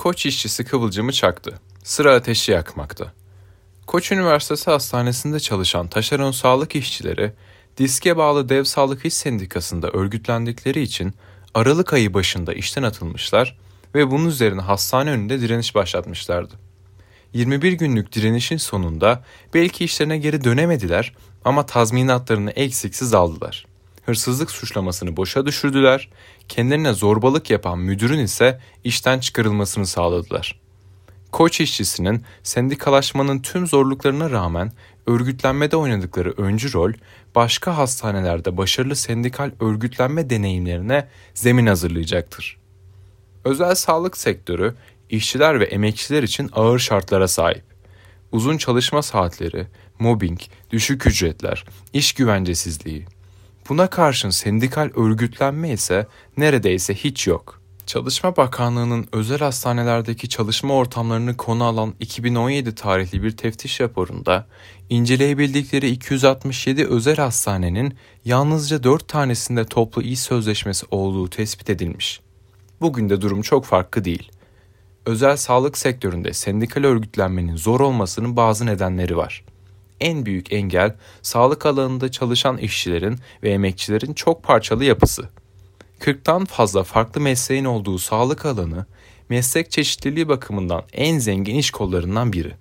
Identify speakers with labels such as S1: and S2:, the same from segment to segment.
S1: Koç işçisi kıvılcımı çaktı. Sıra ateşi yakmakta. Koç Üniversitesi Hastanesi'nde çalışan taşeron sağlık işçileri, diske bağlı Dev Sağlık İş Sendikası'nda örgütlendikleri için Aralık ayı başında işten atılmışlar ve bunun üzerine hastane önünde direniş başlatmışlardı. 21 günlük direnişin sonunda belki işlerine geri dönemediler ama tazminatlarını eksiksiz aldılar. Hırsızlık suçlamasını boşa düşürdüler, kendilerine zorbalık yapan müdürün ise işten çıkarılmasını sağladılar. Koç işçisinin sendikalaşmanın tüm zorluklarına rağmen örgütlenmede oynadıkları öncü rol, başka hastanelerde başarılı sendikal örgütlenme deneyimlerine zemin hazırlayacaktır. Özel sağlık sektörü işçiler ve emekçiler için ağır şartlara sahip. Uzun çalışma saatleri, mobbing, düşük ücretler, iş güvencesizliği. Buna karşın sendikal örgütlenme ise neredeyse hiç yok. Çalışma Bakanlığı'nın özel hastanelerdeki çalışma ortamlarını konu alan 2017 tarihli bir teftiş raporunda inceleyebildikleri 267 özel hastanenin yalnızca 4 tanesinde toplu iş sözleşmesi olduğu tespit edilmiş. Bugün de durum çok farklı değil. Özel sağlık sektöründe sendikal örgütlenmenin zor olmasının bazı nedenleri var. En büyük engel sağlık alanında çalışan işçilerin ve emekçilerin çok parçalı yapısı. 40'tan fazla farklı mesleğin olduğu sağlık alanı meslek çeşitliliği bakımından en zengin iş kollarından biri.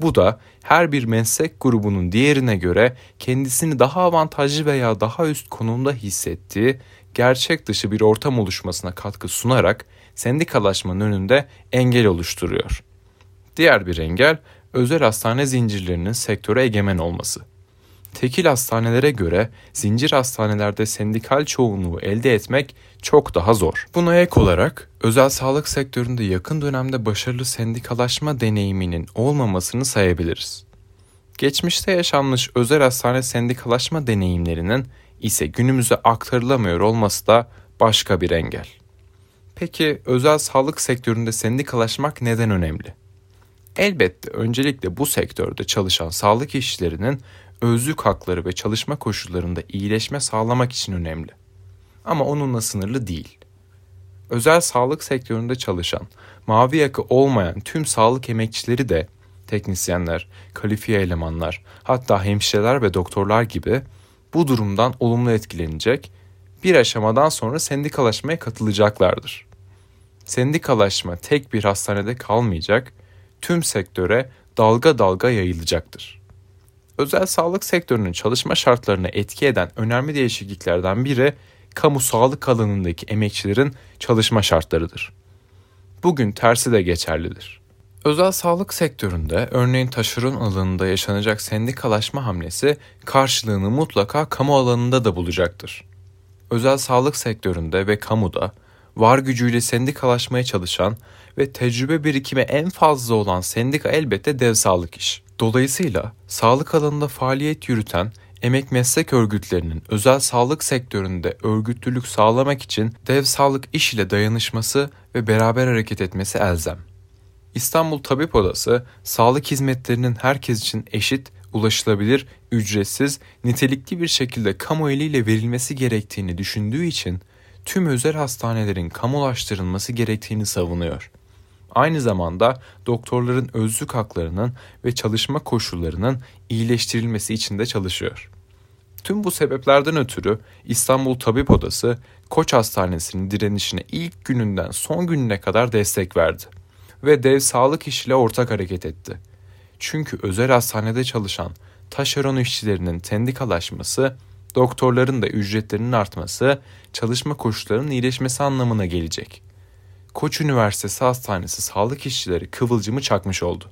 S1: Bu da her bir meslek grubunun diğerine göre kendisini daha avantajlı veya daha üst konumda hissettiği gerçek dışı bir ortam oluşmasına katkı sunarak sendikalaşmanın önünde engel oluşturuyor. Diğer bir engel özel hastane zincirlerinin sektöre egemen olması. Tekil hastanelere göre zincir hastanelerde sendikal çoğunluğu elde etmek çok daha zor. Buna ek olarak özel sağlık sektöründe yakın dönemde başarılı sendikalaşma deneyiminin olmamasını sayabiliriz. Geçmişte yaşanmış özel hastane sendikalaşma deneyimlerinin ise günümüze aktarılamıyor olması da başka bir engel. Peki özel sağlık sektöründe sendikalaşmak neden önemli? Elbette öncelikle bu sektörde çalışan sağlık işçilerinin özlük hakları ve çalışma koşullarında iyileşme sağlamak için önemli. Ama onunla sınırlı değil. Özel sağlık sektöründe çalışan, mavi yaka olmayan tüm sağlık emekçileri de teknisyenler, kalifiye elemanlar, hatta hemşireler ve doktorlar gibi bu durumdan olumlu etkilenecek, bir aşamadan sonra sendikalaşmaya katılacaklardır. Sendikalaşma tek bir hastanede kalmayacak, tüm sektöre dalga dalga yayılacaktır. Özel sağlık sektörünün çalışma şartlarına etki eden önemli değişikliklerden biri kamu sağlık alanındaki emekçilerin çalışma şartlarıdır. Bugün tersi de geçerlidir. Özel sağlık sektöründe örneğin taşeron alanında yaşanacak sendikalaşma hamlesi karşılığını mutlaka kamu alanında da bulacaktır. Özel sağlık sektöründe ve kamuda var gücüyle sendikalaşmaya çalışan ve tecrübe birikimi en fazla olan sendika elbette dev sağlık iş. Dolayısıyla sağlık alanında faaliyet yürüten emek meslek örgütlerinin özel sağlık sektöründe örgütlülük sağlamak için dev sağlık iş ile dayanışması ve beraber hareket etmesi elzem. İstanbul Tabip Odası, sağlık hizmetlerinin herkes için eşit, ulaşılabilir, ücretsiz, nitelikli bir şekilde kamu eliyle verilmesi gerektiğini düşündüğü için tüm özel hastanelerin kamulaştırılması gerektiğini savunuyor. Aynı zamanda doktorların özlük haklarının ve çalışma koşullarının iyileştirilmesi için de çalışıyor. Tüm bu sebeplerden ötürü İstanbul Tabip Odası Koç Hastanesi'nin direnişine ilk gününden son gününe kadar destek verdi ve dev sağlık işiyle ortak hareket etti. Çünkü özel hastanede çalışan taşeron işçilerinin tendikalaşması, doktorların da ücretlerinin artması, çalışma koşullarının iyileşmesi anlamına gelecek. Koç Üniversitesi Hastanesi sağlık işçileri kıvılcımı çakmış oldu.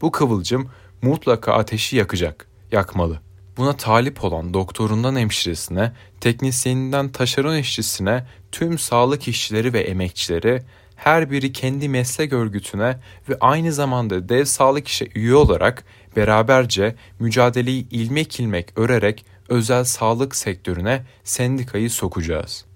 S1: Bu kıvılcım mutlaka ateşi yakacak, yakmalı. Buna talip olan doktorundan hemşiresine, teknisyeninden taşeron işçisine, tüm sağlık işçileri ve emekçileri her biri kendi meslek örgütüne ve aynı zamanda dev sağlık işe üye olarak beraberce mücadeleyi ilmek ilmek örerek özel sağlık sektörüne sendikayı sokacağız.